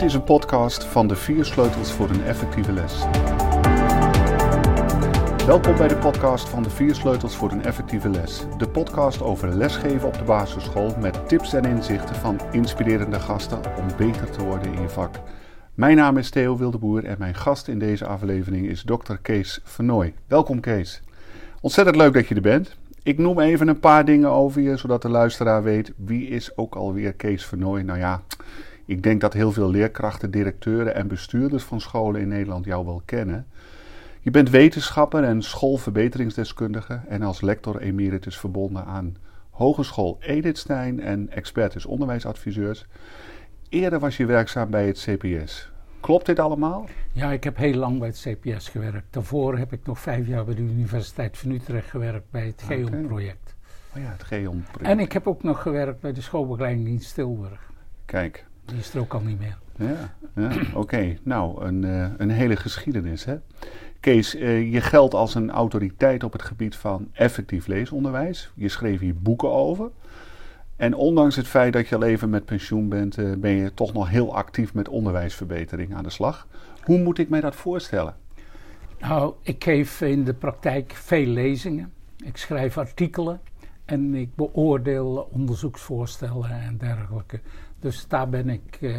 Dit is een podcast van de vier sleutels voor een effectieve les. Welkom bij de podcast van de vier sleutels voor een effectieve les. De podcast over lesgeven op de basisschool met tips en inzichten van inspirerende gasten om beter te worden in je vak. Mijn naam is Theo Wildeboer en mijn gast in deze aflevering is Dr. Kees Vernooy. Welkom Kees. Ontzettend leuk dat je er bent. Ik noem even een paar dingen over je, zodat de luisteraar weet wie is ook alweer Kees Vernooy. Nou ja, ik denk dat heel veel leerkrachten, directeuren en bestuurders van scholen in Nederland jou wel kennen. Je bent wetenschapper en schoolverbeteringsdeskundige en als lector emeritus verbonden aan Hogeschool Edithstein en expertus onderwijsadviseurs. Eerder was je werkzaam bij het CPS. Klopt dit allemaal? Ja, ik heb heel lang bij het CPS gewerkt. Daarvoor heb ik nog vijf jaar bij de Universiteit van Utrecht gewerkt bij het GEON-project. Oh ja, het GEON-project. En ik heb ook nog gewerkt bij de schoolbegeleiding Stilburg. Kijk. Die is er ook al niet meer. Ja, ja oké. Nou, een, uh, een hele geschiedenis hè. Kees, uh, je geldt als een autoriteit op het gebied van effectief leesonderwijs. Je schreef hier boeken over. En ondanks het feit dat je al even met pensioen bent, uh, ben je toch nog heel actief met onderwijsverbetering aan de slag. Hoe moet ik mij dat voorstellen? Nou, ik geef in de praktijk veel lezingen. Ik schrijf artikelen en ik beoordeel onderzoeksvoorstellen en dergelijke. Dus daar ben ik uh,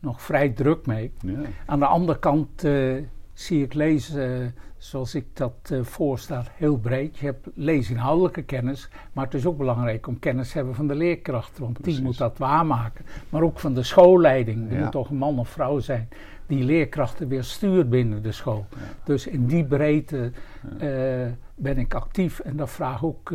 nog vrij druk mee. Ja. Aan de andere kant uh, zie ik lezen, zoals ik dat voorstaat, heel breed. Je hebt leesinhoudelijke kennis, maar het is ook belangrijk om kennis te hebben van de leerkrachten. Want Precies. die moet dat waarmaken. Maar ook van de schoolleiding. Er ja. moet toch een man of vrouw zijn die leerkrachten weer stuurt binnen de school. Ja. Dus in die breedte ben ik actief en dat vraag ook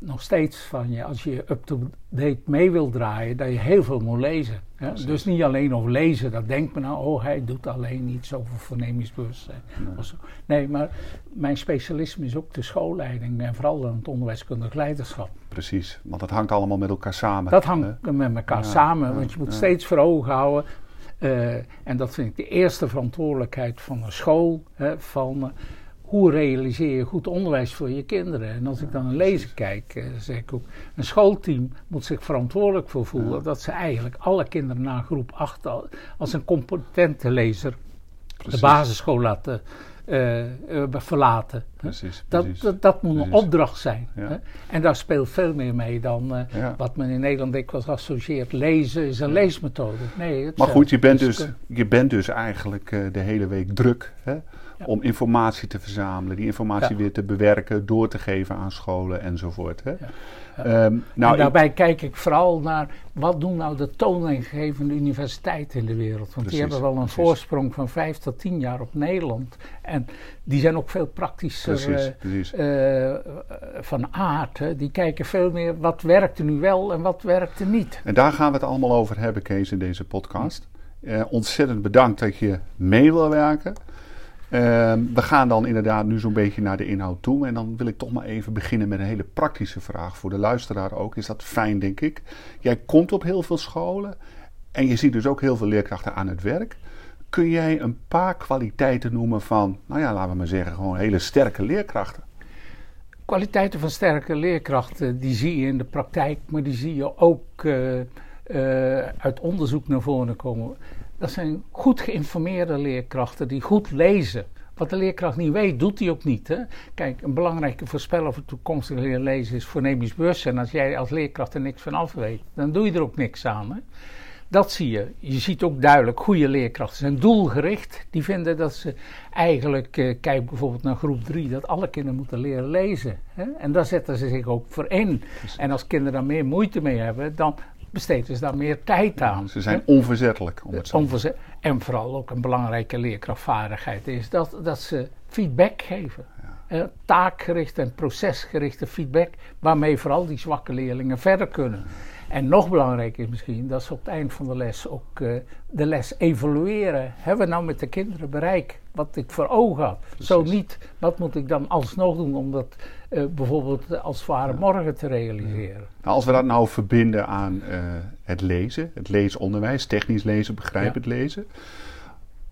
nog steeds van je, als je up-to-date mee wil draaien, dat je heel veel moet lezen. Hè? Dus niet alleen over lezen, dat denkt men nou, oh hij doet alleen iets over vernemingsbewustzijn. Nee. nee, maar mijn specialisme is ook de schoolleiding en vooral dan het onderwijskundig leiderschap. Precies, want dat hangt allemaal met elkaar samen. Dat hangt hè? met elkaar ja, samen, want je moet ja. steeds voor ogen houden. Uh, en dat vind ik de eerste verantwoordelijkheid van een school, hè, van... Hoe realiseer je goed onderwijs voor je kinderen? En als ik dan een lezer kijk, uh, zeg ik ook, een schoolteam moet zich verantwoordelijk voor voelen dat ze eigenlijk alle kinderen na groep 8 als een competente lezer precies. de basisschool laten uh, uh, verlaten. Precies, dat, precies, dat, dat, moet precies. een opdracht zijn. Ja. Hè? En daar speelt veel meer mee dan ja. wat men in Nederland dikwijls associeert. Lezen is een leesmethode. Nee, het maar goed, je bent, dus, je bent dus eigenlijk de hele week druk. Hè? Ja. om informatie te verzamelen, die informatie weer te bewerken, door te geven aan scholen enzovoort. Hè? Um, nou, en daarbij ik, kijk ik vooral naar wat doen nou de toonaangevende universiteiten in de wereld. Want precies, die hebben wel een precies. voorsprong van vijf tot tien jaar op Nederland. En die zijn ook veel praktischer precies, uh, uh, van aard. Hè? Die kijken veel meer wat werkte nu wel en wat werkte niet. En daar gaan we het allemaal over hebben, Kees, in deze podcast. Uh, ontzettend bedankt dat je mee wil werken. Uh, we gaan dan inderdaad nu zo'n beetje naar de inhoud toe. En dan wil ik toch maar even beginnen met een hele praktische vraag voor de luisteraar ook. Is dat fijn, denk ik? Jij komt op heel veel scholen en je ziet dus ook heel veel leerkrachten aan het werk. Kun jij een paar kwaliteiten noemen van, nou ja, laten we maar zeggen, gewoon hele sterke leerkrachten? Kwaliteiten van sterke leerkrachten, die zie je in de praktijk, maar die zie je ook uh, uh, uit onderzoek naar voren komen. Dat zijn goed geïnformeerde leerkrachten die goed lezen. Wat de leerkracht niet weet, doet hij ook niet. Hè? Kijk, een belangrijke voorspeller voor toekomstige leren lezen is voornemisch bewustzijn. En als jij als leerkracht er niks van af weet, dan doe je er ook niks aan. Hè? Dat zie je. Je ziet ook duidelijk, goede leerkrachten zijn doelgericht. Die vinden dat ze eigenlijk, eh, kijk bijvoorbeeld naar groep 3, dat alle kinderen moeten leren lezen. Hè? En daar zetten ze zich ook voor in. En als kinderen daar meer moeite mee hebben, dan besteden ze daar meer tijd aan. Ze zijn onverzettelijk. Om het Onverzet en vooral ook een belangrijke leerkrachtvaardigheid is dat, dat ze feedback geven. Ja. Uh, taakgerichte en procesgerichte feedback, waarmee vooral die zwakke leerlingen verder kunnen. En nog belangrijker is misschien dat ze op het eind van de les ook uh, de les evalueren. Hebben we nou met de kinderen bereikt wat ik voor ogen had? Precies. Zo niet, wat moet ik dan alsnog doen om dat uh, bijvoorbeeld als ware ja. morgen te realiseren? Nou, als we dat nou verbinden aan uh, het lezen, het leesonderwijs, technisch lezen, begrijpend ja. lezen.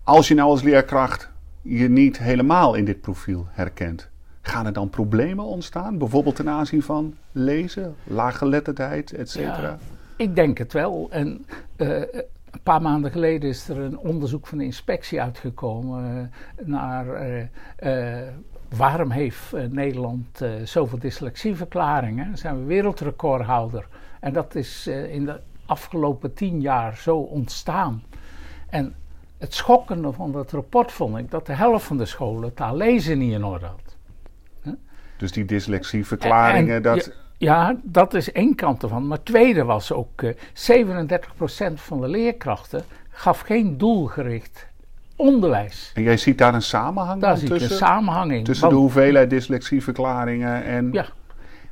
Als je nou als leerkracht je niet helemaal in dit profiel herkent, Gaan er dan problemen ontstaan? Bijvoorbeeld ten aanzien van lezen, laaggeletterdheid, et cetera? Ja, ik denk het wel. En uh, een paar maanden geleden is er een onderzoek van de inspectie uitgekomen naar waarom heeft Nederland zoveel dyslexieverklaringen. Zijn we wereldrecordhouder. En dat is in de afgelopen tien jaar zo ontstaan. En het schokkende van dat rapport vond ik dat de helft van de scholen taal lezen niet in orde had. Dus die dyslexieverklaringen, dat... Ja, dat is één kant ervan. Maar tweede was ook, uh, eh, 37% van de leerkrachten gaf geen doelgericht onderwijs. En jij ziet daar een samenhang daar tussen? Daar zie ik een samenhang in. Tussen de hoeveelheid dyslexieverklaringen en... Ja,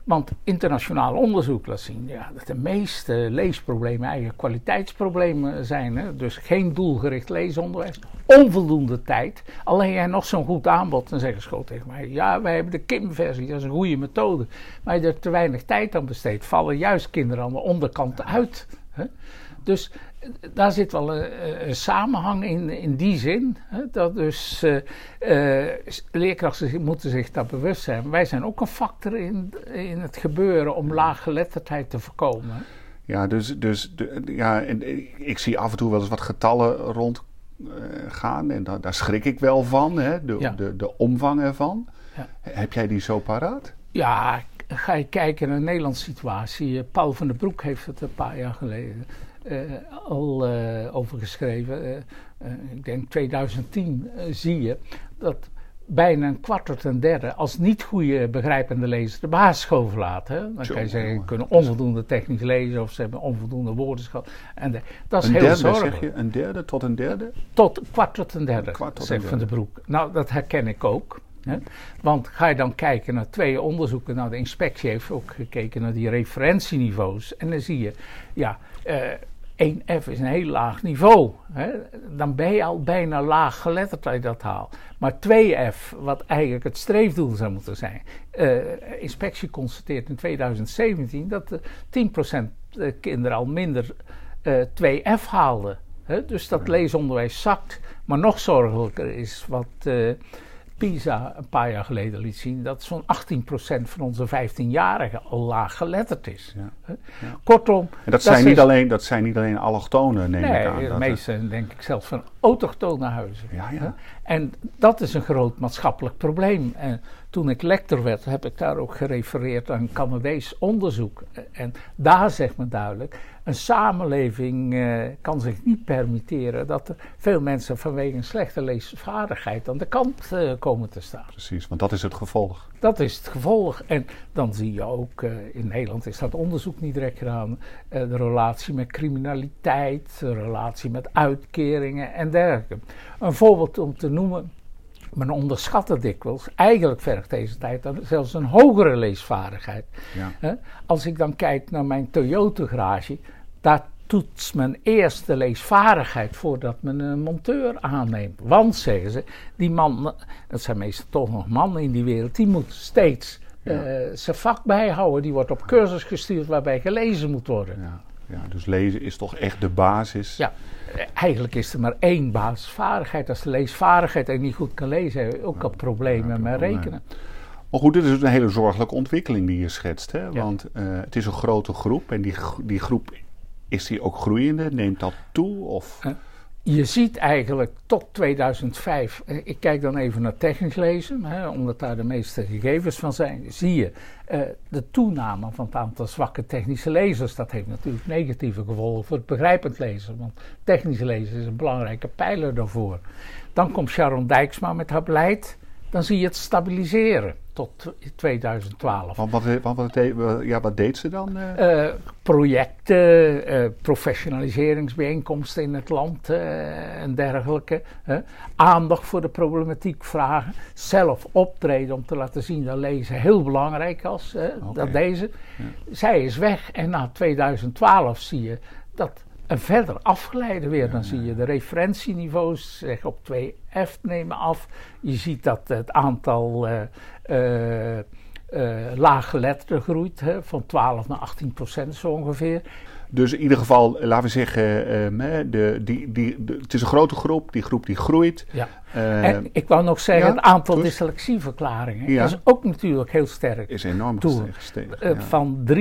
want internationaal onderzoek laat zien ja, dat de meeste leesproblemen eigenlijk kwaliteitsproblemen zijn. Hè? Dus geen doelgericht leesonderwijs, onvoldoende tijd. Alleen jij nog zo'n goed aanbod, dan zeggen school tegen mij: Ja, wij hebben de KIM-versie, dat is een goede methode. Maar je er te weinig tijd aan besteedt, vallen juist kinderen aan de onderkant uit. Hè? Dus daar zit wel een, een, samenhang in, in die zin. Hè, dat dus uh, leerkrachten moeten zich daar bewust zijn. Wij zijn ook een factor in, in het gebeuren om laaggeletterdheid te voorkomen. Ja, dus, dus de, ja, ik zie af en toe wel eens wat getallen rondgaan. en da, daar schrik ik wel van, hè, de, de, de omvang ervan. Ja. Heb jij die zo paraat? Ja, ga je kijken naar de Nederlandse situatie. Paul van der Broek heeft het een paar jaar geleden uh, al uh, over geschreven. Uh, ik denk 2010 zie je dat bijna een kwart tot een derde als niet goede begrijpende lezers de basisschool verlaten. Dan kan je zeggen, ze kunnen onvoldoende technisch lezen of ze hebben onvoldoende woordenschat. En de, dat is een heel derde, zorgelijk. Zeg je, een derde tot een derde? Tot kwart tot een derde, tot zegt Van de Broek. Nou, dat herken ik ook. Hè? Want ga je dan kijken naar twee onderzoeken, nou de inspectie heeft ook gekeken naar die referentieniveaus. En dan zie je, ja, 1F is een heel laag niveau. Hè? Dan ben je al bijna laag geletterd als je dat haalt. Maar 2F, wat eigenlijk het streefdoel zou moeten zijn. Uh, inspectie constateert in 2017 dat uh, 10% kinderen al minder uh, eh, 2F haalden. Hè? Dus dat leesonderwijs zakt. Maar nog zorgelijker is wat eh, PISA een paar jaar geleden liet zien dat zo'n 18% van onze 15-jarigen al laag geletterd is. Ja. Kortom. En dat, zijn niet alleen, dat zijn niet alleen allochtonen, neem nee, ik aan. de meeste, denk ik zelfs van autochtone huizen. Ja, ja. En dat is een groot maatschappelijk probleem. En toen ik lector werd, heb ik daar ook gerefereerd aan Canadees onderzoek. En daar zegt men duidelijk een samenleving uh, kan zich niet permitteren dat er veel mensen vanwege een slechte leesvaardigheid aan de kant uh, komen te staan. Precies, want dat is het gevolg. Dat is het gevolg. En dan zie je ook, uh, in Nederland is dat onderzoek niet direct gedaan, de relatie met criminaliteit, de relatie met uitkeringen en dergelijke. Een voorbeeld om te noemen men onderschat het dikwijls. Eigenlijk vergt deze tijd zelfs een hogere leesvaardigheid. Ja. Als ik dan kijk naar mijn Toyota-garage, daar toetst men eerst de leesvaardigheid voordat men een monteur aanneemt. Want, zeggen ze, die man, dat zijn meestal toch nog mannen in die wereld, die moet steeds ja. uh, zijn vak bijhouden. Die wordt op cursus gestuurd waarbij gelezen moet worden. Ja. ja, dus lezen is toch echt de basis. Ja, eigenlijk is er maar één basisvaardigheid. Als de leesvaardigheid en niet goed kan lezen, heb je ook al problemen met rekenen. Maar goed, dit is een hele zorgelijke ontwikkeling die je schetst. Hè? Want uh, het is een grote groep en die, die groep is die ook groeiende? Neemt dat toe? Of? Je ziet eigenlijk tot 2005, eh, ik kijk dan even naar technisch lezen, hè, omdat daar de meeste gegevens van zijn, zie je uh, de toename van het aantal zwakke technische lezers. Dat heeft natuurlijk negatieve gevolgen voor het begrijpend lezen, want technisch lezen is een belangrijke pijler daarvoor. Dan komt Sharon Dijksma met haar beleid, dan zie je het stabiliseren tot 2012. Want wat, wat, wat, ja, wat deed ze dan? Uh, projecten, uh, professionaliseringsbijeenkomsten in het land uh, en dergelijke. aandacht voor de problematiek vragen. Zelf optreden om te laten zien dat lezen heel belangrijk was. Okay. Dat deze. Ja. Zij is weg en na 2012 zie je dat en verder afgeleiden weer. Dan zie je de referentieniveaus zeg, op 2F nemen af. Je ziet dat het aantal uh, uh, laaggeletterden groeit, hè, van 12 naar 18 procent zo ongeveer. Dus in ieder geval, laten we zeggen, ehm, de, die, die, het is een grote groep, die groep die groeit. Ja. en ik wou nog zeggen, het aantal dyslexieverklaringen is ook natuurlijk heel sterk. Is enorm gestegen. Uh, van 3,5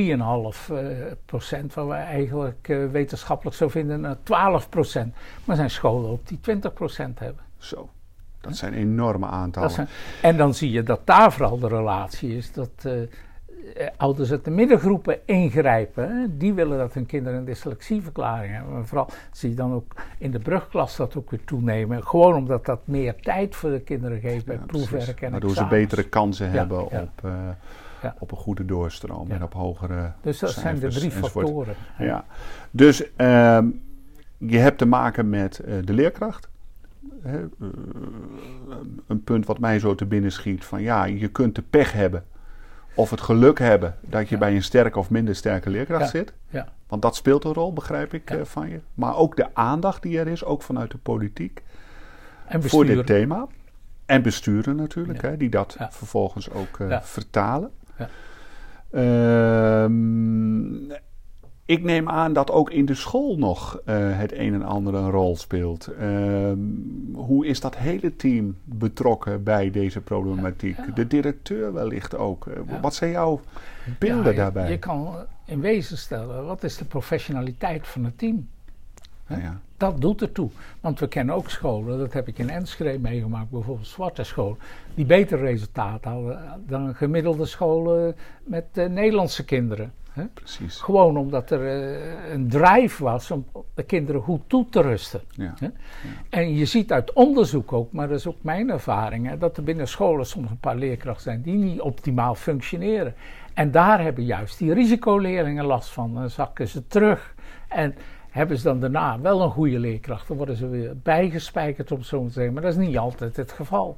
procent, wat we eigenlijk wetenschappelijk zo vinden, naar 12 procent. Maar er zijn scholen ook die 20 procent hebben. Zo. Dat zijn enorme aantallen. en dan zie je dat daar vooral de relatie is dat ouders uit de middengroepen ingrijpen. Die willen dat hun kinderen een dyslexieverklaring hebben. Maar vooral zie je dan ook in de brugklas dat ook weer toenemen. Gewoon omdat dat meer tijd voor de kinderen geeft bij ja, proefwerk en Waardoor ze betere kansen hebben op... Uh, ja. op een goede doorstroom en op hogere. Dus dat zijn de drie factoren. Ja. Dus uh, je hebt te maken met uh, de leerkracht. Uh, een punt wat mij zo te binnen schiet: van ja, je kunt de pech hebben of het geluk hebben dat je bij een sterke of minder sterke leerkracht zit. Ja. Want dat speelt een rol, begrijp ik uh, van je. Maar ook de aandacht die er is, ook vanuit de politiek, en voor dit thema. En besturen natuurlijk, hè, die dat vervolgens ook uh, vertalen. Ehm, ik neem aan dat ook in de school nog uh, het een en ander een rol speelt. Uh, hoe is dat hele team betrokken bij deze problematiek? Ja, ja. De directeur wellicht ook. Uh, ja. Wat zijn jouw beelden daarbij? Je kan in wezen stellen, wat is de professionaliteit van het team? Dat doet ertoe. Want we kennen ook scholen, dat heb ik in Enschede meegemaakt, bijvoorbeeld zwarte scholen, die beter resultaten hadden dan gemiddelde scholen met Nederlandse kinderen. Hè? Precies. Gewoon omdat er uh, een drive was om de kinderen goed toe te rusten. Ja. Hè? Ja. En je ziet uit onderzoek ook, maar dat is ook mijn ervaring, hè, dat er binnen scholen soms een paar leerkrachten zijn die niet optimaal functioneren. En daar hebben juist die risicoleerlingen last van. Dan zakken ze terug. En hebben ze dan daarna wel een goede leerkracht, dan worden ze weer bijgespijkerd om zo te zeggen. Maar dat is niet altijd het geval.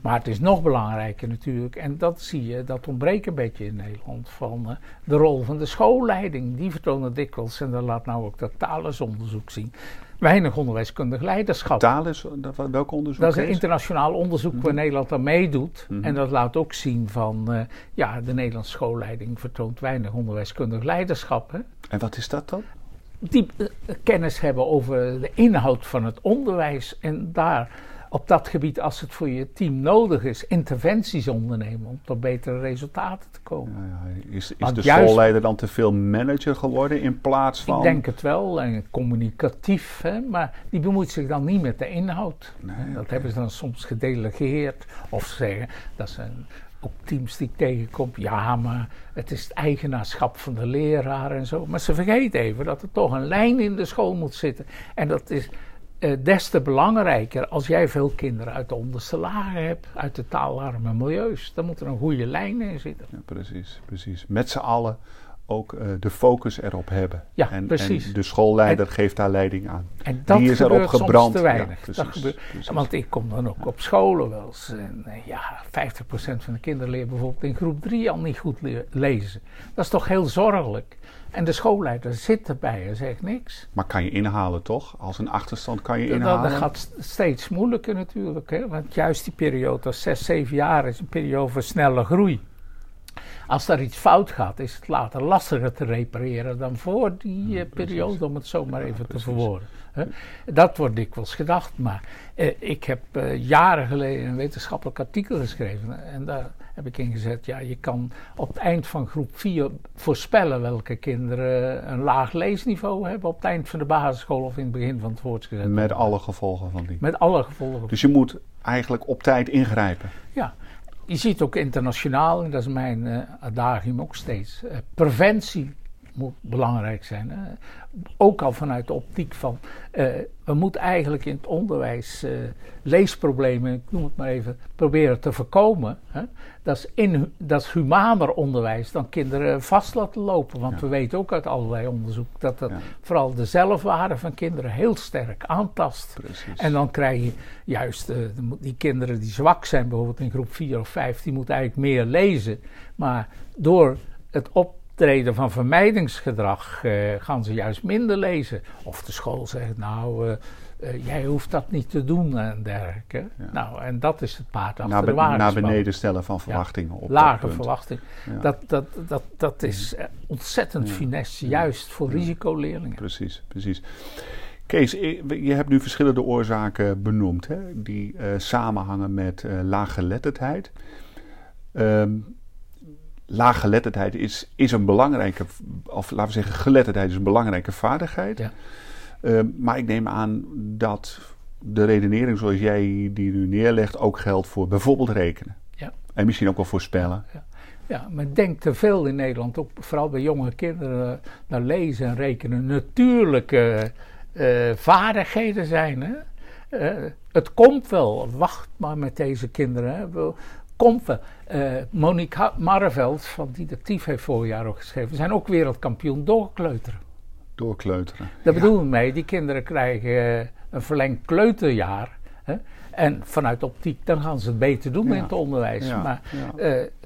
Maar het is nog belangrijker natuurlijk, en dat zie je, dat ontbreekt een beetje in Nederland, van uh, de rol van de schoolleiding. Die vertonen dikwijls, en dat laat nou ook dat Thales-onderzoek zien, weinig onderwijskundig leiderschap. Thales, welk onderzoek? Dat is een internationaal onderzoek mm -hmm. waar Nederland aan meedoet. Mm -hmm. En dat laat ook zien van, uh, ja, de Nederlandse schoolleiding vertoont weinig onderwijskundig leiderschap. Hè? En wat is dat dan? Diep uh, kennis hebben over de inhoud van het onderwijs en daar op dat gebied, als het voor je team nodig is, interventies ondernemen om tot betere resultaten te komen. Ja, ja. Is, is de schoolleider dan te veel manager geworden in plaats van. Ik denk het wel, en communicatief, hè, maar die bemoeit zich dan niet met de inhoud. Nee, dat okay. hebben ze dan soms gedelegeerd of zeggen dat ze een ook teams die ik tegenkom, ja, maar het is het eigenaarschap van de leraar en zo. Maar ze vergeten even dat er toch een lijn in de school moet zitten. En dat is uh, des te belangrijker als jij veel kinderen uit de onderste lagen hebt, uit de taalarme milieus. Dan moet er een goede lijn in zitten. Ja, precies, precies. Met z'n allen ook uh, de focus erop hebben. Ja, en, precies. En de schoolleider en, geeft daar leiding aan. En dat Die is erop gebrand. Soms te weinig. Ja, precies, dat gebeurt, precies. Want ik kom dan ook op scholen wel eens. En, ja, 50% van de kinderen leren bijvoorbeeld in groep 3 al niet goed le lezen. Dat is toch heel zorgelijk. En de schoolleider zit erbij en zegt niks. Maar kan je inhalen toch? Als een achterstand kan je inhalen? Dat gaat steeds moeilijker natuurlijk. Hè? Want juist die periode, als 6, 7 jaar, is een periode van snelle groei. Als daar iets fout gaat, is het later lastiger te repareren dan voor die uh, periode, om het zo maar even te verwoorden. Dat wordt dikwijls gedacht, maar uh, ik heb uh, jaren geleden een wetenschappelijk artikel geschreven en daar heb ik ingezet, ja, je kan op het eind van groep 4 voorspellen welke kinderen een laag leesniveau hebben op het eind van de basisschool of in het begin van het voortgezet. Met alle gevolgen van die. Met alle gevolgen. Dus je moet eigenlijk op tijd ingrijpen. Ja, je ziet ook internationaal, en dat is mijn uh, adagium ook steeds, uh, preventie moet belangrijk zijn. Hè? Ook al vanuit de optiek van, uh, we moeten eigenlijk in het onderwijs leesproblemen, ik noem het maar even, proberen te voorkomen. Hè? Dat, is in, dat is humaner onderwijs dan kinderen vast laten lopen. Want ja. we weten ook uit allerlei onderzoek dat dat ja. vooral de zelfwaarde van kinderen heel sterk aantast. Precies. En dan krijg je juist uh, die kinderen die zwak zijn, bijvoorbeeld in groep 4 of 5, die moeten eigenlijk meer lezen. Maar door het optreden van vermijdingsgedrag uh, gaan ze juist minder lezen. Of de school zegt, nou, uh, eh, jij hoeft dat niet te doen en dergelijke. Nou, en dat is het paard achter naar, de wagen. Naar beneden stellen van verwachtingen. Op Lage verwachtingen. Dat, dat, dat, dat is ontzettend finesse, juist voor risicoleerlingen. Precies, precies. Kees, je hebt nu verschillende oorzaken benoemd hè, die samenhangen met laaggeletterdheid. Um, laaggeletterdheid is, is een belangrijke, of laten we zeggen, geletterdheid is een belangrijke vaardigheid. Ja. Uh, maar ik neem aan dat de redenering zoals jij die nu neerlegt ook geldt voor bijvoorbeeld rekenen. Ja. En misschien ook wel voor spellen. Ja. Ja, men denkt te veel in Nederland, ook vooral bij jonge kinderen, naar lezen en rekenen natuurlijke uh, vaardigheden zijn. Hè? Uh, het komt wel, wacht maar met deze kinderen. Hè? Komt wel. Uh, Monique Marveld van Didactief heeft vorig jaar ook geschreven. We zijn ook wereldkampioen doorkleuteren. Doorkleuteren. Daar ja. bedoel ik mee. Die kinderen krijgen een verlengd kleuterjaar. Hè? En vanuit optiek, dan gaan ze het beter doen ja. in het onderwijs. Ja. Maar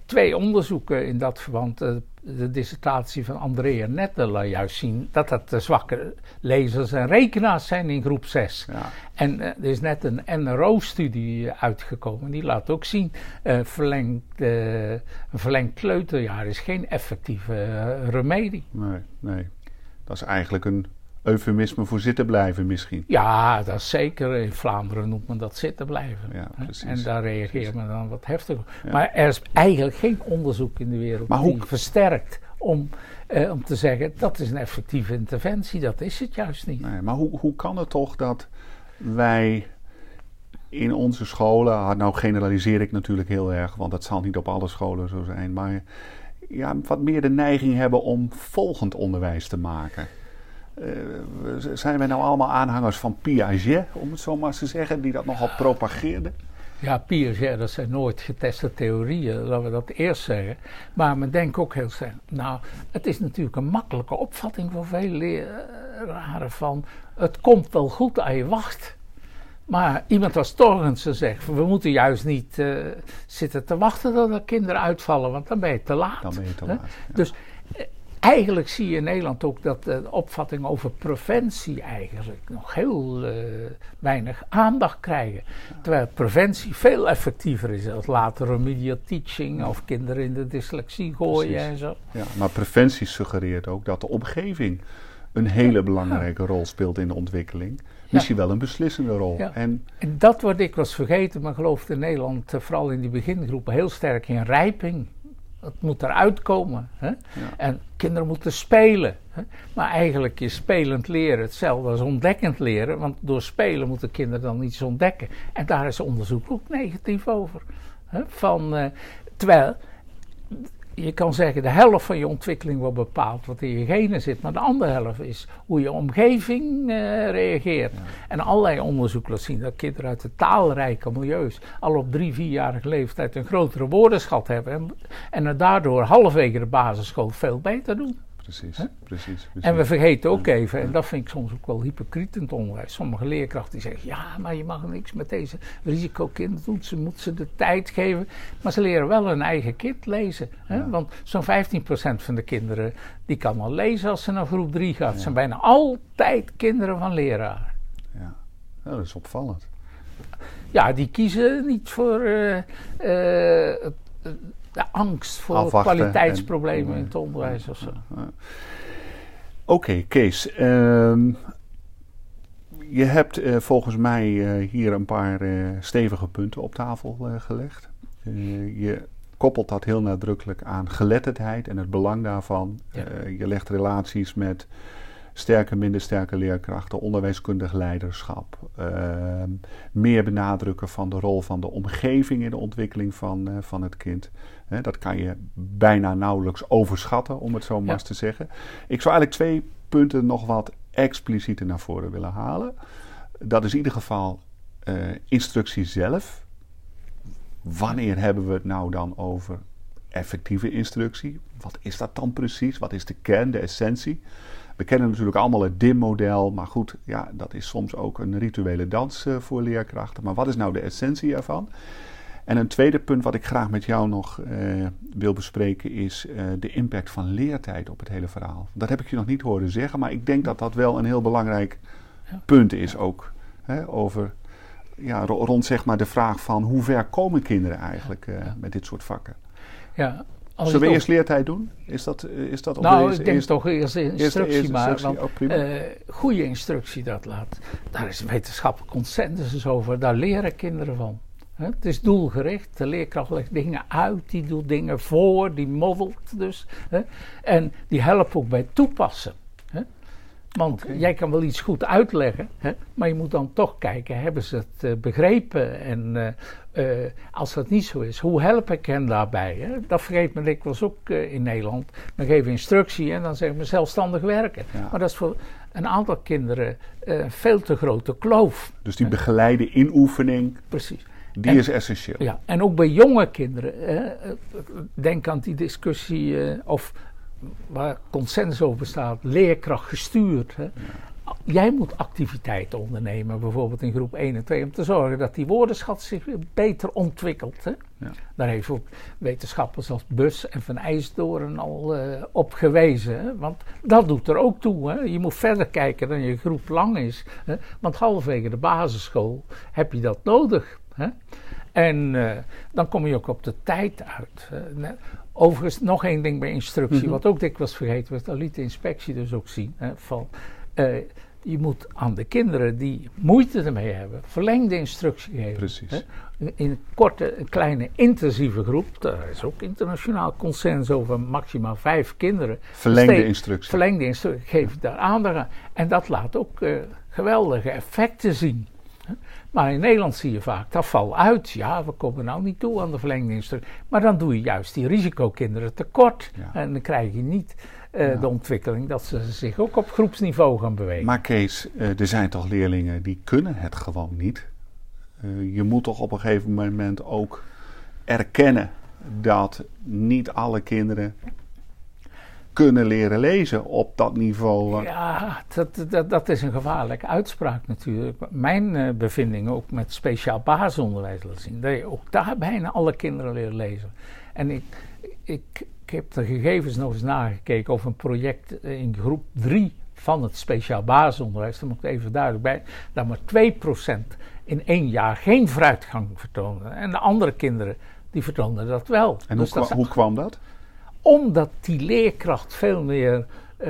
twee onderzoeken in dat verband de dissertatie van Andrea Nette laat juist zien dat dat de zwakke lezers en rekenaars zijn in groep 6. Ja. En uh, er is net een NRO-studie uitgekomen, die laat ook zien, uh, verlengd, uh, een verlengd kleuterjaar is geen effectieve remedie. Nee, nee. Dat is eigenlijk een eufemisme voor zitten blijven misschien. Ja, dat is zeker. In Vlaanderen noemt men dat zitten blijven. Ja, precies. En daar reageert men dan wat heftiger Maar er is eigenlijk geen onderzoek in de wereld maar die versterkt om, eh, om te zeggen dat is een effectieve interventie. Dat is het juist niet. Nee, maar hoe, hoe kan het toch dat wij in onze scholen, nou generaliseer ik natuurlijk heel erg, want dat zal niet op alle scholen zo zijn, maar ja, wat meer de neiging hebben om volgend onderwijs te maken? Uh, zijn wij nou allemaal aanhangers van Piaget, om het zo maar eens te zeggen, die dat nogal propageerden? Ja, Piaget, dat zijn nooit geteste theorieën, laten we dat eerst zeggen. Maar men denkt ook heel sterk, nou, het is natuurlijk een makkelijke opvatting voor veel leraren van, het komt wel goed als je wacht. Maar iemand als Torgensen zegt, we moeten juist niet uh, zitten te wachten tot de kinderen uitvallen, want dan ben je te laat. Dan ben je te laat. Ja. Dus eigenlijk zie je in Nederland ook dat de opvatting over preventie eigenlijk nog heel uh, weinig aandacht krijgen. Terwijl preventie veel effectiever is als later remedial teaching of kinderen in de dyslexie gooien Precies. en zo. Ja, maar preventie suggereert ook dat de omgeving een hele belangrijke rol speelt in de ontwikkeling. Misschien ja. wel een beslissende rol. Ja. En, en, dat wordt dikwijls vergeten, maar geloof in Nederland, vooral in die begingroepen, heel sterk in rijping. Het moet eruit komen. Hè? Ja. En kinderen moeten spelen. Hè? Maar eigenlijk is spelend leren hetzelfde als ontdekkend leren. Want door spelen moeten kinderen dan iets ontdekken. En daar is onderzoek ook negatief over. Hè? Van, uh, terwijl je kan zeggen, de helft van je ontwikkeling wordt bepaald wat in je genen zit, maar de andere helft is hoe je omgeving uh, reageert. Ja. En allerlei onderzoek laat zien dat kinderen uit de taalrijke milieus al op drie, vierjarige leeftijd een grotere woordenschat hebben en, en er daardoor halverwege de basisschool veel beter doen. Precies, precies, precies, En we vergeten ook even, en dat vind ik soms ook wel hypocriet in het onderwijs. Sommige leerkrachten die zeggen: ja, maar je mag niks met deze risicokinderen doen. Ze moeten ze de tijd geven. Maar ze leren wel hun eigen kind lezen. Ja. Want zo'n 15% van de kinderen die kan al lezen als ze naar groep 3 gaat. Het zijn bijna altijd kinderen van leraren. Ja, dat is opvallend. Ja, die kiezen niet voor uh, uh, de angst voor Afwachten kwaliteitsproblemen en, in het onderwijs of zo. Oké, okay, Kees. Um, je hebt uh, volgens mij uh, hier een paar uh, stevige punten op tafel gelegd. je koppelt dat heel nadrukkelijk aan geletterdheid en het belang daarvan. Ja. je legt relaties met sterke, minder sterke leerkrachten, onderwijskundig leiderschap, uh, meer benadrukken van de rol van de omgeving in de ontwikkeling van, uh, van het kind. He, dat kan je bijna nauwelijks overschatten, om het zo maar eens te zeggen. Ik zou eigenlijk twee punten nog wat explicieter naar voren willen halen. Dat is in ieder geval uh, instructie zelf. Wanneer hebben we het nou dan over effectieve instructie? Wat is dat dan precies? Wat is de kern, de essentie? We kennen natuurlijk allemaal het DIM-model, maar goed, ja, dat is soms ook een rituele dans uh, voor leerkrachten. Maar wat is nou de essentie ervan? En een tweede punt wat ik graag met jou nog uh, wil bespreken is uh, de impact van leertijd op het hele verhaal. Dat heb ik je nog niet horen zeggen, maar ik denk dat dat wel een heel belangrijk ja. punt is ook hè, over, ja, rond zeg maar de vraag van hoe ver komen kinderen eigenlijk uh, met dit soort vakken. Ja, Zullen we eerst leertijd doen? Is dat, is dat nou, ik denk toch eerst instructie, maar uh, goede instructie dat laat. Daar is wetenschappelijk consensus over. Daar leren kinderen van. Het is doelgericht. De leerkracht legt dingen uit, die doet dingen voor, die modelt dus. En die helpt ook bij toepassen. Want jij kan wel iets goed uitleggen, hè, maar je moet dan toch kijken, hebben ze het uh, begrepen? En uh, uh, als dat niet zo is, hoe help ik hen daarbij? Hè? Dat vergeet men dikwijls ook in Nederland. Dan geven instructie en dan zeggen we zelfstandig werken. Maar dat is voor een aantal kinderen veel te grote kloof. Dus die begeleide inoefening. Precies. Die is essentieel. Ja, en ook bij jonge kinderen. denk aan die discussie of waar consensus over bestaat, leerkracht gestuurd. Hè. Jij moet activiteiten ondernemen, bijvoorbeeld in groep 1 en 2, om te zorgen dat die woordenschat zich beter ontwikkelt. Hè. Ja. Daar heeft ook wetenschappers als Bus en Van IJsdoorn al uh, op gewezen. Hè. Want dat doet er ook toe. Hè. Je moet verder kijken dan je groep lang is. Hè. Want halverwege de basisschool heb je dat nodig. Hè. En uh, dan kom je ook op de tijd uit. Overigens, nog één ding bij instructie, mhm. wat ook dikwijls vergeten wordt, dat liet de inspectie dus ook zien. Hè, van, uh, je moet aan de kinderen die moeite ermee hebben, verlengde instructie geven. Precies. Hè. In een korte, een kleine, intensieve groep, daar is ook internationaal consensus over maximaal vijf kinderen. Verlengde instructie. Verlengde instructie, geef daar aandacht aan. En dat laat ook uh, geweldige effecten zien. Maar in Nederland zie je vaak, dat valt uit. Ja, we komen nou niet toe aan de verlengde instructie. Maar dan doe je juist die risicokinderen tekort. En dan krijg je niet uh, de ontwikkeling dat ze zich ook op groepsniveau gaan bewegen. Maar Kees, uh, er zijn toch leerlingen die kunnen het gewoon niet? Uh, je moet toch op een gegeven moment ook erkennen dat niet alle kinderen kunnen leren lezen op dat niveau. Ja, dat, dat, dat is een gevaarlijke uitspraak natuurlijk. Mijn uh, bevindingen ook met speciaal basisonderwijs laten zien. Dat je ook daar bijna alle kinderen leren lezen. En ik, ik, ik heb de gegevens nog eens nagekeken over een project in groep 3 van het speciaal basisonderwijs. Daar moet ik even duidelijk bij. Dat maar 2% in één jaar geen vooruitgang vertoonde. En de andere kinderen die vertoonden dat wel. En dus hoe, hoe kwam dat? Omdat die leerkracht veel meer uh,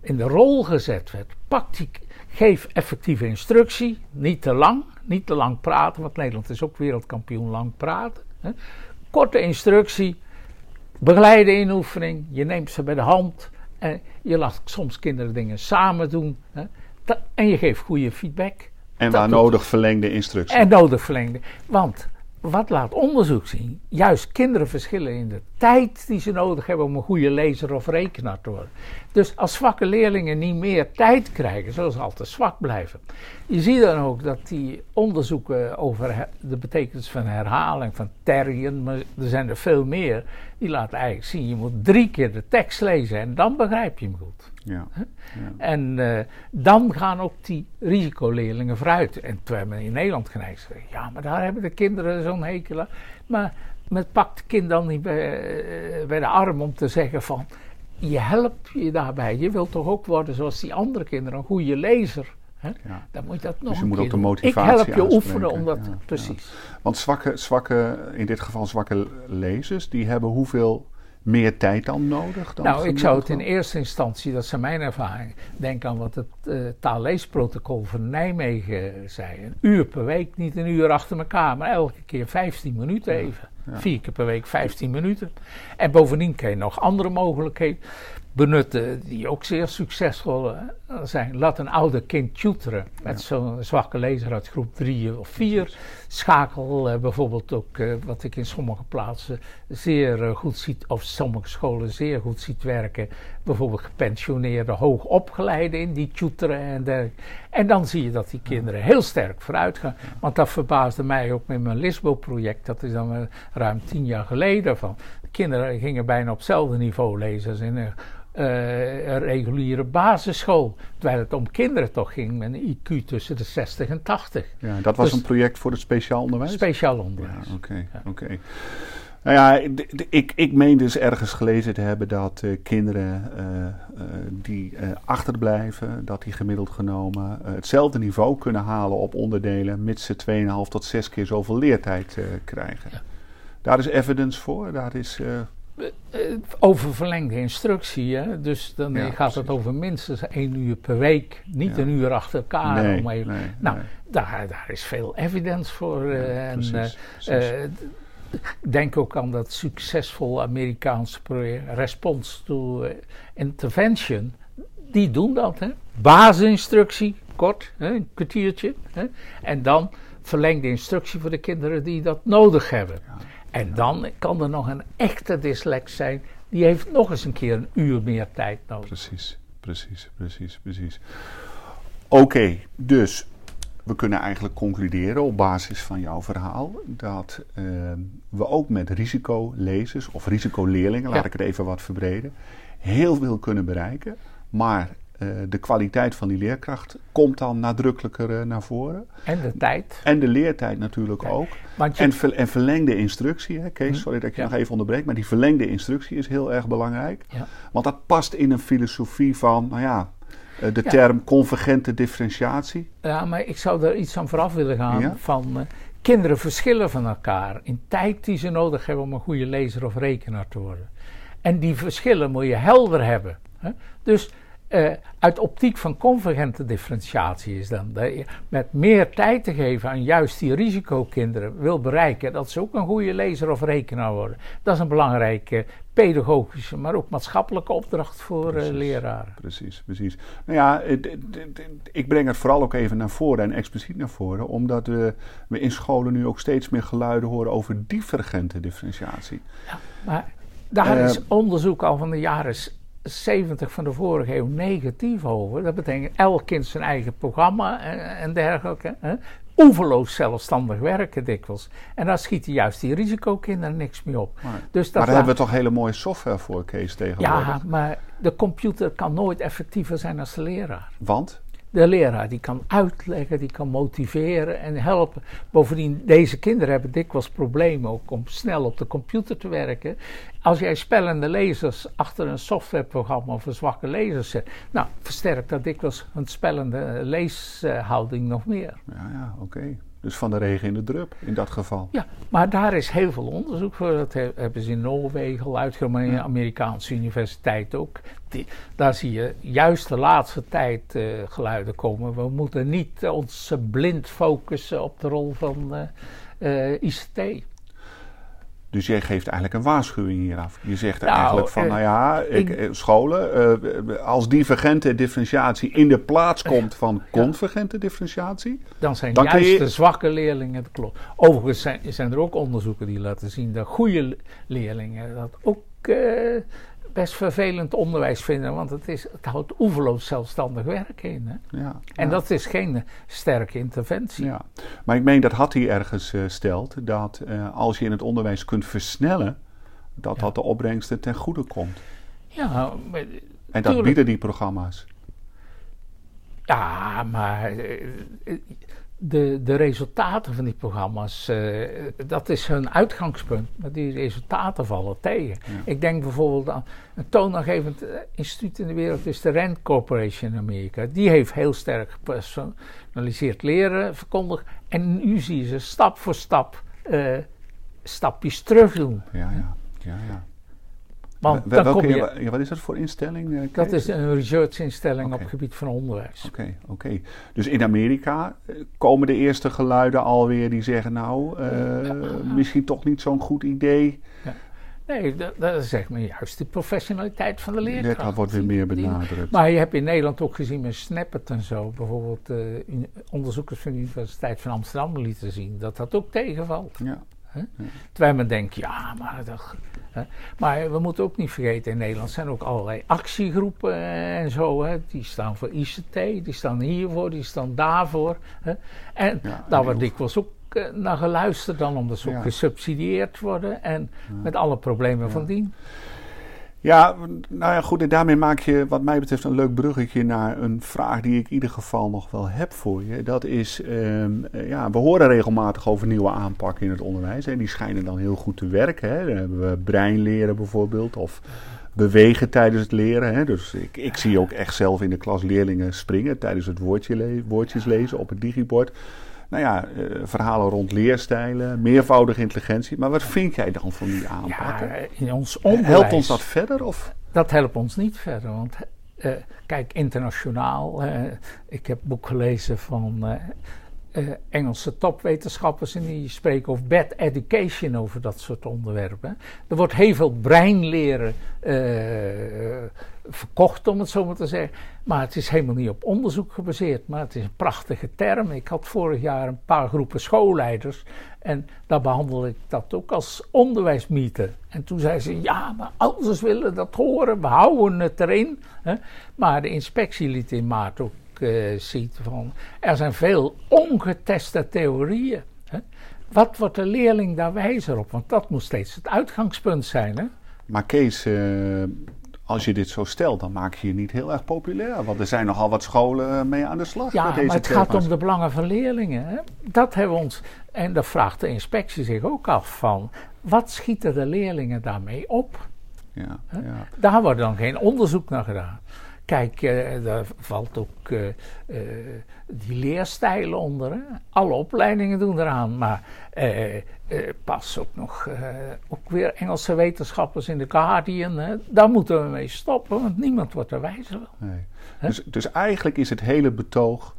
in de rol gezet werd. Pak die, geef effectieve instructie, niet te lang, niet te lang praten, want Nederland is ook wereldkampioen lang praten. Hè. Korte instructie, begeleide inoefening, je neemt ze bij de hand en je laat soms kinderen dingen samen doen. Hè. en je geeft goede feedback. En waar nodig verlengde instructie. En nodig verlengde. Want wat laat onderzoek zien? Juist kinderen verschillen in de tijd die ze nodig hebben om een goede lezer of rekenaar te worden. Dus als zwakke leerlingen niet meer tijd krijgen, zullen ze altijd zwak blijven. Je ziet dan ook dat die onderzoeken over de betekenis van herhaling, van terrien, maar er zijn er veel meer, die laten eigenlijk zien, je moet drie keer de tekst lezen en dan begrijp je hem goed. Ja. ja. En uh, dan gaan ook die risicoleerlingen vooruit. En terwijl men in Nederland is, ja, maar daar hebben de kinderen zo'n hekel aan. Maar met pakt het kind dan niet bij, uh, bij de arm om te zeggen van, je helpt je daarbij. Je wilt toch ook worden zoals die andere kinderen, een goede lezer. Hè? Ja. Dan moet je dat nog dus je moet ook de motivatie Ik help je oefenen om dat, ja, precies. Want zwakke, zwakke, in dit geval zwakke lezers, die hebben hoeveel meer tijd dan nodig? Dan nou, ik zou het in eerste instantie, dat is mijn ervaring, denk aan wat het uh, taalleesprotocol van Nijmegen zei. Een uur per week, niet een uur achter elkaar, maar elke keer 15 minuten even. Vier keer per week 15 minuten. En bovendien kan je nog andere mogelijkheden benutten die ook zeer succesvol eh, zijn. Laat een ouder kind tuteren met zo'n zwakke lezer uit groep 3 of 4. Schakel uh, bijvoorbeeld ook, uh, wat ik in sommige plaatsen zeer goed ziet, of sommige scholen zeer goed ziet werken. Bijvoorbeeld gepensioneerde, hoogopgeleide in die tuteren en dergelijke. En dan zie je dat die kinderen heel sterk vooruit gaan. Want dat verbaasde mij ook met mijn Lisbo-project, dat is dan ruim tien jaar geleden. Van. De kinderen gingen bijna op hetzelfde niveau lezen als in een uh, een reguliere basisschool. Terwijl het om kinderen toch ging met een IQ tussen de 60 en 80. Ja, dat was dus een project voor het speciaal onderwijs? Speciaal onderwijs. Ja, oké. oké. Nou ja, ik, ik meen dus ergens gelezen te hebben dat uh, kinderen uh, uh, die achterblijven, dat die gemiddeld genomen hetzelfde niveau kunnen halen op onderdelen, mits ze 2,5 tot 6 keer zoveel leertijd krijgen. Ja. Daar is evidence voor, daar is... over verlengde instructie, hè? dus dan ja, gaat precies. het over minstens één uur per week, niet ja. een uur achter elkaar. Nee, om even, nee, nou, nee. Daar, daar is veel evidence voor. en, precies, precies. Denk ook aan dat succesvol Amerikaanse project Response to Intervention. Die doen dat, hè? Basisinstructie, kort, hè? een kwartiertje. Hè? En dan verlengde instructie voor de kinderen die dat nodig hebben. Ja. En dan kan er nog een echte dyslex zijn, die heeft nog eens een keer een uur meer tijd nodig. Precies, precies, precies, precies. Oké, okay, dus we kunnen eigenlijk concluderen op basis van jouw verhaal dat uh, we ook met risicolezers of risicoleerlingen, ja. laat ik het even wat verbreden, heel veel kunnen bereiken. Maar uh, de kwaliteit van die leerkracht komt dan nadrukkelijker uh, naar voren. En de tijd. En de leertijd natuurlijk ook. Je... En, ver, en, verlengde instructie, hè, Kees, sorry dat ik je ja. nog even onderbreek, maar die verlengde instructie is heel erg belangrijk. Want dat past in een filosofie van, nou ja, de ja. term convergente differentiatie. Ja, maar ik zou er iets aan vooraf willen gaan. Ja? Van uh, kinderen verschillen van elkaar in tijd die ze nodig hebben om een goede lezer of rekenaar te worden. En die verschillen moet je helder hebben. Hè? Dus uh, uit optiek van convergente differentiatie is dan dat je met meer tijd te geven aan juist die risicokinderen wil bereiken dat ze ook een goede lezer of rekenaar worden. Dat is een belangrijke pedagogische, maar ook maatschappelijke opdracht voor precies, uh, leraren. Precies, precies. Nou ja, ik breng het vooral ook even naar voren en expliciet naar voren, omdat we, we in scholen nu ook steeds meer geluiden horen over divergente differentiatie. Ja, maar daar uh, is onderzoek al van de jaren 70 van de vorige eeuw negatief over. Dat betekent elk kind zijn eigen programma en, en dergelijke. Hè? Oeverloos zelfstandig werken dikwijls. En daar schieten juist die risicokinderen niks mee op. Maar, dus maar daar hebben we toch hele mooie software voor, Kees, tegenwoordig? Ja, maar de computer kan nooit effectiever zijn als de leraar. Want? De leraar die kan uitleggen, die kan motiveren en helpen. Bovendien, deze kinderen hebben dikwijls problemen ook om snel op de computer te werken. Als jij spellende lezers achter een softwareprogramma of een zwakke lezer zet, nou, versterkt dat dikwijls een spellende leeshouding nog meer. Ja, ja, oké. Dus van de regen in de drup in dat geval. Ja, maar daar is heel veel onderzoek voor. Dat hebben ze in Noorwegen al uitgenomen, in de Amerikaanse universiteit ook. Die, daar zie je juist de laatste tijd uh, geluiden komen. We moeten niet ons blind focussen op de rol van uh, uh, ICT. Dus jij geeft eigenlijk een waarschuwing hier af. Je zegt nou, eigenlijk van, uh, nou ja, ik, ik, scholen, uh, als divergente differentiatie in de plaats komt van convergente differentiatie... Dan zijn dan juist je... de zwakke leerlingen, dat klopt. Overigens zijn, zijn, er ook onderzoeken die laten zien dat goede leerlingen dat ook uh, best vervelend onderwijs vinden, want het, is, het houdt oeverloos zelfstandig werk in. Hè? Ja, en ja. dat is geen sterke interventie. Ja. Maar ik meen dat Hattie ergens uh, stelt dat uh, als je in het onderwijs kunt versnellen, dat dat de opbrengsten ten goede komt. Ja, maar, en dat tuurlijk. bieden die programma's. Ja, maar de, de resultaten van die programma's, uh, dat is hun uitgangspunt. Maar die resultaten vallen tegen. Ja. Ik denk bijvoorbeeld aan een toonaangevend instituut in de wereld, is de Rand Corporation in Amerika. Die heeft heel sterk gepersonaliseerd leren verkondigd. En nu zie je ze stap voor stap uh, stapjes terug doen. Ja, ja, ja. ja. Want Wel, dan kom je, ja, wat is dat voor instelling? Uh, dat is een researchinstelling okay. op het gebied van onderwijs. Oké, okay, oké. Okay. Dus in Amerika komen de eerste geluiden alweer die zeggen: Nou, uh, ja. misschien toch niet zo'n goed idee. Ja. Nee, dat, dat is zeg maar juist de professionaliteit van de leerkracht. Dat wordt weer meer benadrukt. Maar je hebt in Nederland ook gezien met Snappet en zo. Bijvoorbeeld uh, onderzoekers van de Universiteit van Amsterdam lieten zien dat dat ook tegenvalt. Ja. Huh? Ja. Terwijl men denkt, ja, maar dat, hè? Maar we moeten ook niet vergeten, in Nederland zijn ook allerlei actiegroepen en zo. Hè? Die staan voor ICT, die staan hiervoor, die staan daarvoor. Hè? En ja, daar wordt dikwijls ook uh, naar geluisterd dan, omdat ze ook gesubsidieerd worden. En met alle problemen van dien. Ja, nou ja, goed. En daarmee maak je, wat mij betreft, een leuk bruggetje naar een vraag die ik in ieder geval nog wel heb voor je. Dat is, ehm, ja, we horen regelmatig over nieuwe aanpakken in het onderwijs. En die schijnen dan heel goed te werken. Hè. Dan hebben we breinleren bijvoorbeeld, of bewegen tijdens het leren. Hè. Dus ik, ik zie ook echt zelf in de klas leerlingen springen tijdens het woordje woordjes lezen op het digibord nou ja, uh, verhalen rond leerstijlen, meervoudige intelligentie. Maar wat vind jij dan van die aanpakken? Ja, in ons onderwijs, Helpt ons dat verder? Of? Dat helpt ons niet verder. Want uh, kijk, internationaal, uh, ik heb boek gelezen van uh, Engelse topwetenschappers en die spreken over bad education over dat soort onderwerpen. Er wordt heel veel breinleren uh, verkocht, om het zo maar te zeggen. Maar het is helemaal niet op onderzoek gebaseerd, maar het is een prachtige term. Ik had vorig jaar een paar groepen schoolleiders en daar behandelde ik dat ook als onderwijsmythe. En toen zei ze, ja, maar ouders willen dat horen, we houden het erin. Hè? Maar de inspectie liet in maart ook uh, ziet van er zijn veel ongeteste theorieën. Hè? Wat wordt de leerling daar wijzer op? Want dat moet steeds het uitgangspunt zijn. Hè? Maar Kees, uh, als je dit zo stelt, dan maak je je niet heel erg populair. Want er zijn nogal wat scholen mee aan de slag. Ja, met deze maar het gaat om de belangen van leerlingen. Hè? Dat hebben we ons. En daar vraagt de inspectie zich ook af van. Wat schieten de leerlingen daarmee op? Ja, ja. Daar wordt dan geen onderzoek naar gedaan. Kijk, uh, daar valt ook uh, uh, die leerstijlen onder. Hè? Alle opleidingen doen eraan. Maar pas ook nog ook weer Engelse wetenschappers in de Guardian. Hè? Daar moeten we mee stoppen, want niemand wordt er wijzer van. Nee. Dus, dus, eigenlijk is het hele betoog.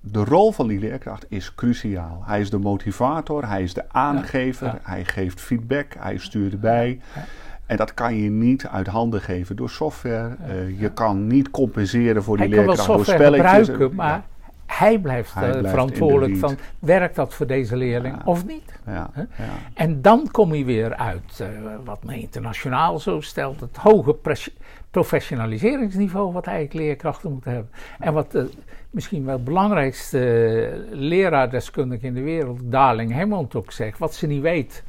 de rol van die leerkracht is cruciaal. Hij is de motivator, hij is de aangever, ja, ja. hij geeft feedback, hij stuurt erbij. Ja, en dat kan je niet uit handen geven door software. Ja, uh, je kan niet compenseren voor die leerkracht door spelletjes. gebruiken, maar ja. hij blijft, hij blijft verantwoordelijk van... werkt dat voor deze leerling ja. of niet? En dan kom je weer uit, uh, wat men internationaal zo stelt... het hoge professionaliseringsniveau wat eigenlijk leerkrachten moeten hebben. En wat uh, misschien wel het belangrijkste leraardeskundige in de wereld... Darling Hammond ook zegt, wat ze niet weet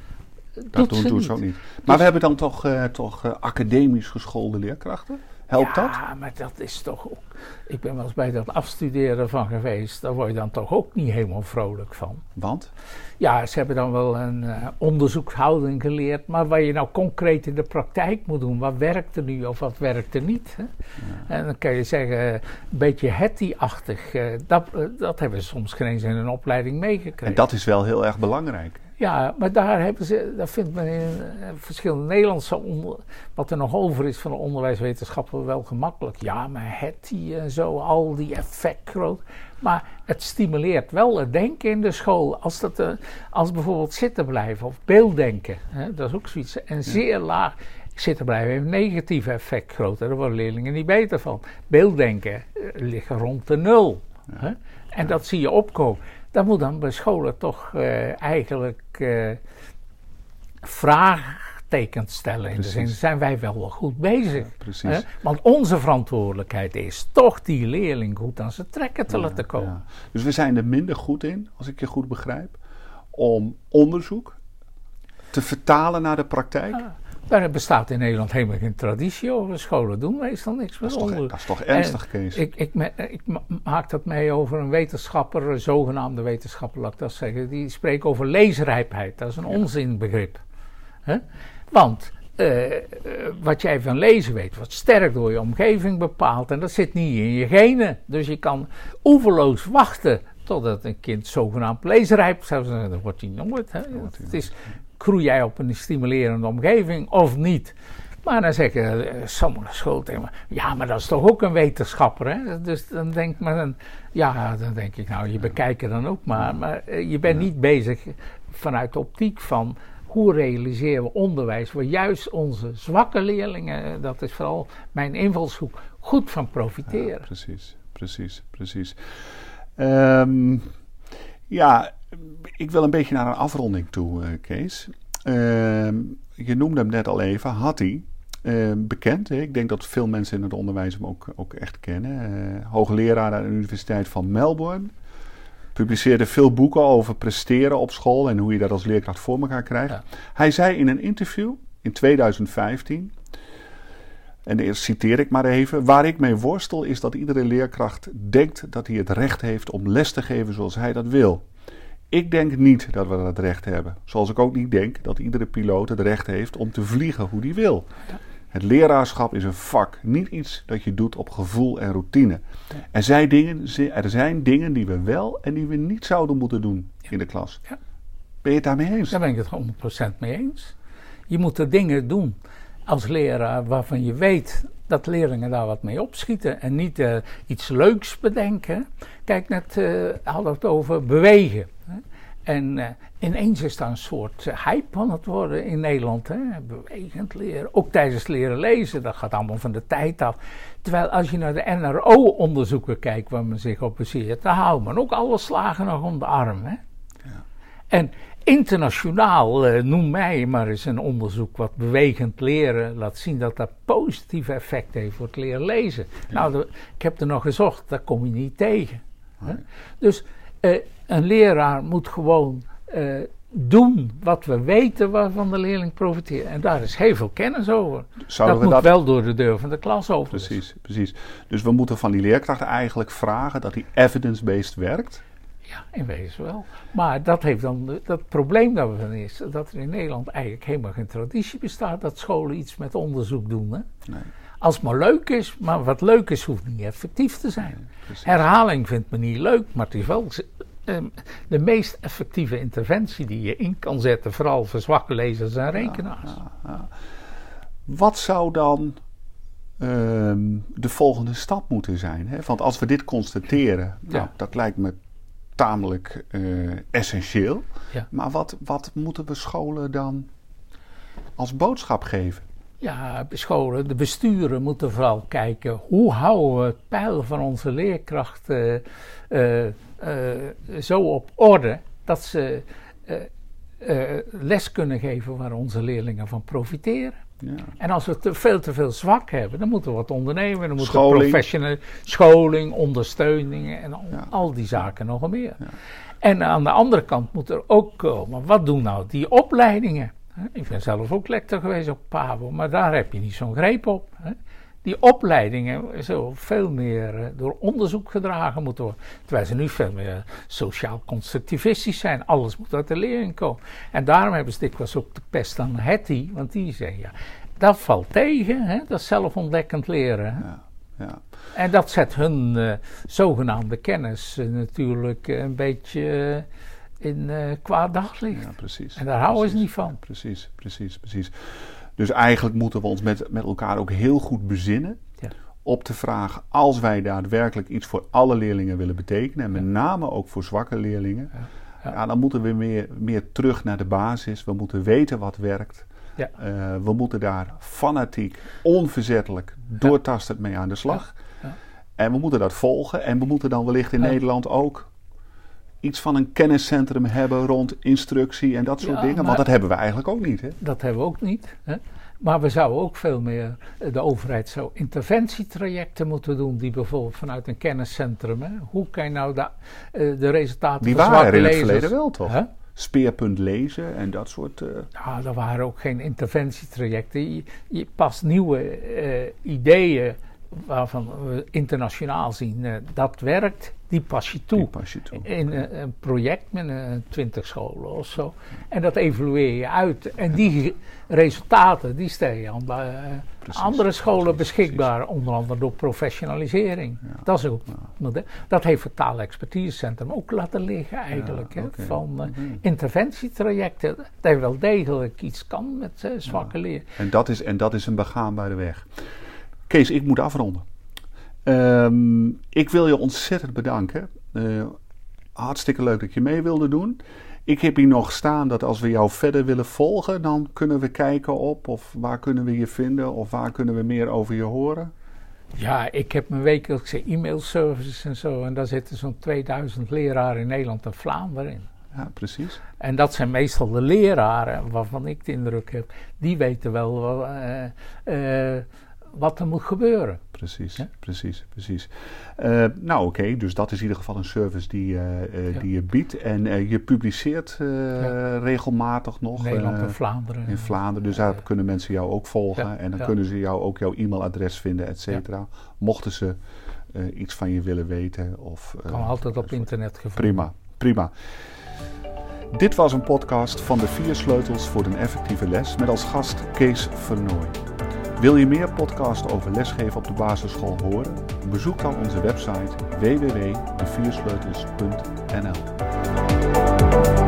dat doen, doen ze ook niet. Maar dus we hebben dan toch, uh, toch uh, academisch geschoolde leerkrachten? Helpt ja, dat? Ja, maar dat is toch ook. Ik ben wel eens bij dat afstuderen van geweest. Daar word je dan toch ook niet helemaal vrolijk van. Want? Ja, ze hebben dan wel een uh, onderzoekshouding geleerd. Maar waar je nou concreet in de praktijk moet doen. Wat werkt er nu of wat werkt er niet? Hè? Ja. En dan kan je zeggen, een beetje Hetty-achtig. dat, dat hebben ze soms geen eens in een opleiding meegekregen. En dat is wel heel erg belangrijk. Ja, maar daar hebben ze, dat vindt men in verschillende Nederlandse, onder, wat er nog over is van de onderwijswetenschappen, wel gemakkelijk. Ja, maar het die en zo, al die effectgroot. Maar het stimuleert wel het denken in de school. Als, dat, uh, als bijvoorbeeld zitten blijven of beelddenken, hè, dat is ook zoiets. En zeer laag zitten blijven heeft een negatief effect groot. Daar worden leerlingen niet beter van. Beelddenken uh, liggen rond de nul. Ja. Hè? En dat zie je opkomen dan moet dan bij scholen toch uh, eigenlijk uh, vraagtekens stellen. In de zin, zijn wij wel wel goed bezig? Ja, hè? Want onze verantwoordelijkheid is toch die leerling goed aan zijn trekken te ja, laten komen. Ja. Dus we zijn er minder goed in, als ik je goed begrijp, om onderzoek te vertalen naar de praktijk. Daar bestaat in Nederland helemaal geen traditie over. Scholen doen meestal niks met onderzoek. Dat is toch ernstig, Kees? Ik, ik, ik, maak dat mee over een wetenschapper, een zogenaamde wetenschapper, laat ik dat zeggen. Die spreekt over leesrijpheid. Dat is een ja. onzinbegrip. He? Want uh, wat jij van lezen weet, wordt sterk door je omgeving bepaald. En dat zit niet in je genen. Dus je kan oeverloos wachten totdat een kind zogenaamd leesrijp zou zijn. Dan wordt hij nooit. Hè? Het is groei jij op een stimulerende omgeving of niet? Maar dan zeggen sommige schoolthema, ja, maar dat is toch ook een wetenschapper, hè? Dus dan denk men, ja, dan denk ik, nou, je bekijkt dan ook maar, maar uh, je bent niet bezig vanuit de optiek van hoe realiseren we onderwijs waar juist onze zwakke leerlingen, dat is vooral mijn invalshoek, goed van profiteren. Ja, precies, precies, precies. Um, ja, ik wil een beetje naar een afronding toe, uh, Kees. Uh, je noemde hem net al even, Hattie. Uh, bekend, hè? ik denk dat veel mensen in het onderwijs hem ook, ook echt kennen. Uh, hoogleraar aan de Universiteit van Melbourne. Publiceerde veel boeken over presteren op school en hoe je dat als leerkracht voor elkaar krijgt. Ja. Hij zei in een interview in 2015. En eerst citeer ik maar even. Waar ik mee worstel is dat iedere leerkracht denkt dat hij het recht heeft om les te geven zoals hij dat wil. Ik denk niet dat we dat recht hebben. Zoals ik ook niet denk dat iedere piloot het recht heeft om te vliegen hoe hij wil. Het leraarschap is een vak, niet iets dat je doet op gevoel en routine. Er zijn dingen, er zijn dingen die we wel en die we niet zouden moeten doen in de klas. Ben je het daarmee eens? Daar ben ik het 100% mee eens. Je moet de dingen doen als leraar waarvan je weet dat leerlingen daar wat mee opschieten en niet uh, iets leuks bedenken. Kijk, net uh, hadden we het over bewegen. Hè? En uh, ineens is daar een soort hype aan het worden in Nederland. Hè? Bewegend leren, ook tijdens leren lezen, dat gaat allemaal van de tijd af. Terwijl als je naar de NRO-onderzoeken kijkt waar men zich op baseert, dan houdt men ook alle slagen nog om de arm. Hè? Ja. En Internationaal, uh, noem mij maar eens een onderzoek wat bewegend leren laat zien dat dat positieve effect heeft voor het leren lezen. Nou, ik heb er nog gezocht, daar kom je niet tegen. Dus uh, een leraar moet gewoon uh, doen wat we weten waarvan de leerling profiteert. En daar is heel veel kennis over. Zouden dat moet wel door de deur van de klas over. Precies, precies. Dus we moeten van die leerkrachten eigenlijk vragen dat die evidence-based werkt. Ja, in wezen wel. Maar dat heeft dan dat probleem daarvan is dat er in Nederland eigenlijk helemaal geen traditie bestaat dat scholen iets met onderzoek doen. Hè? Nee. Als het maar leuk is, maar wat leuk is, hoeft niet effectief te zijn. Herhaling vindt men niet leuk, maar het is wel ehm, de meest effectieve interventie die je in kan zetten, vooral voor zwakke lezers en rekenaars. Ja, ja, wat zou dan ehm, de volgende stap moeten zijn? Hè? Want als we dit constateren, nou, dat lijkt me tamelijk uh, essentieel. Ja. Maar wat, wat moeten we scholen dan als boodschap geven? Ja, scholen, de besturen moeten vooral kijken hoe houden we het pijl van onze leerkrachten uh, uh, zo op orde dat ze les kunnen geven waar onze leerlingen van profiteren. Ja. En als we te veel te veel zwak hebben, dan moeten we wat ondernemen. Dan moeten we professionele scholing, ondersteuning en al, die zaken nog meer. Ja. En aan de andere kant moet er ook komen, wat doen nou die opleidingen? Ik ben zelf ook lector geweest op PABO, maar daar heb je niet zo'n greep op die opleidingen zo veel meer eh, door onderzoek gedragen moeten worden. Terwijl ze nu veel meer sociaal constructivistisch zijn. Alles moet uit de leerling komen. En daarom hebben ze dikwijls ook de pest aan Hetty, want die zeggen ja, dat valt tegen, hè? dat zelfontdekkend leren. Ja, ja. En dat zet hun uh, zogenaamde kennis uh, natuurlijk een beetje in kwaad daglicht. Ja, precies. En daar houden ze niet van. precies, precies, precies. Dus eigenlijk moeten we ons met, met elkaar ook heel goed bezinnen ja. op de vraag: als wij daadwerkelijk iets voor alle leerlingen willen betekenen, en met name ook voor zwakke leerlingen, ja. ja. dan moeten we meer, meer terug naar de basis. We moeten weten wat werkt. Ja. Uh, we moeten daar fanatiek, onverzettelijk, doortastend mee aan de slag. En we moeten dat volgen. En we moeten dan wellicht in Nederland ook iets van een kenniscentrum hebben rond instructie en dat soort dingen? Want dat hebben we eigenlijk ook niet. Hè? Dat hebben we ook niet. Hè? Maar we zouden ook veel meer, eh, de overheid zou interventietrajecten moeten doen, die bijvoorbeeld vanuit een kenniscentrum, hè? hoe kan je nou de, uh, de resultaten die waren in het verleden wel toch? Speerpunt lezen en dat soort. Uh... Nou, er waren ook geen interventietrajecten. Je, je past nieuwe ideeën waarvan we internationaal zien dat werkt die pas je toe. Pas je toe. In een, een project met een twintig scholen of zo. En dat evalueer je uit. En die resultaten die stel je aan uh, andere scholen beschikbaar. Onder andere door professionalisering. Dat, is ook, dat heeft het taalexpertisecentrum ook laten liggen eigenlijk. hè, van uh, interventietrajecten. Dat hij wel degelijk iets kan met uh, zwakke leer. En dat, is, en dat is een begaanbare weg. Kees, ik moet afronden. Um, ik wil je ontzettend bedanken. Uh, hartstikke leuk dat je mee wilde doen. Ik heb hier nog staan dat als we jou verder willen volgen, dan kunnen we kijken op of waar kunnen we je vinden of waar kunnen we meer over je horen. Ja, ik heb mijn wekelijkse e-mailservices en zo. En daar zitten zo'n 2000 leraren in Nederland en Vlaanderen in. Ja, precies. En dat zijn meestal de leraren waarvan ik de indruk heb, die weten wel uh, uh, wat er moet gebeuren. Precies, Ja? precies, precies. Eh, nou oké, dus dat is in ieder geval een service die, eh, eh, Ja. die je biedt. En je publiceert Ja. regelmatig nog. Nederland en Vlaanderen. in Vlaanderen, dus daar kunnen mensen jou ook volgen. En dan kunnen ze jou ook jouw e-mailadres vinden, et cetera. Mochten ze iets van je willen weten. Of, kan altijd op internet gevonden. Prima, prima. Dit was een podcast van de vier sleutels voor een effectieve les met als gast Kees Vernooy. Wil je meer podcasts over lesgeven op de basisschool horen? Bezoek dan onze website www.deviersleutels.nl.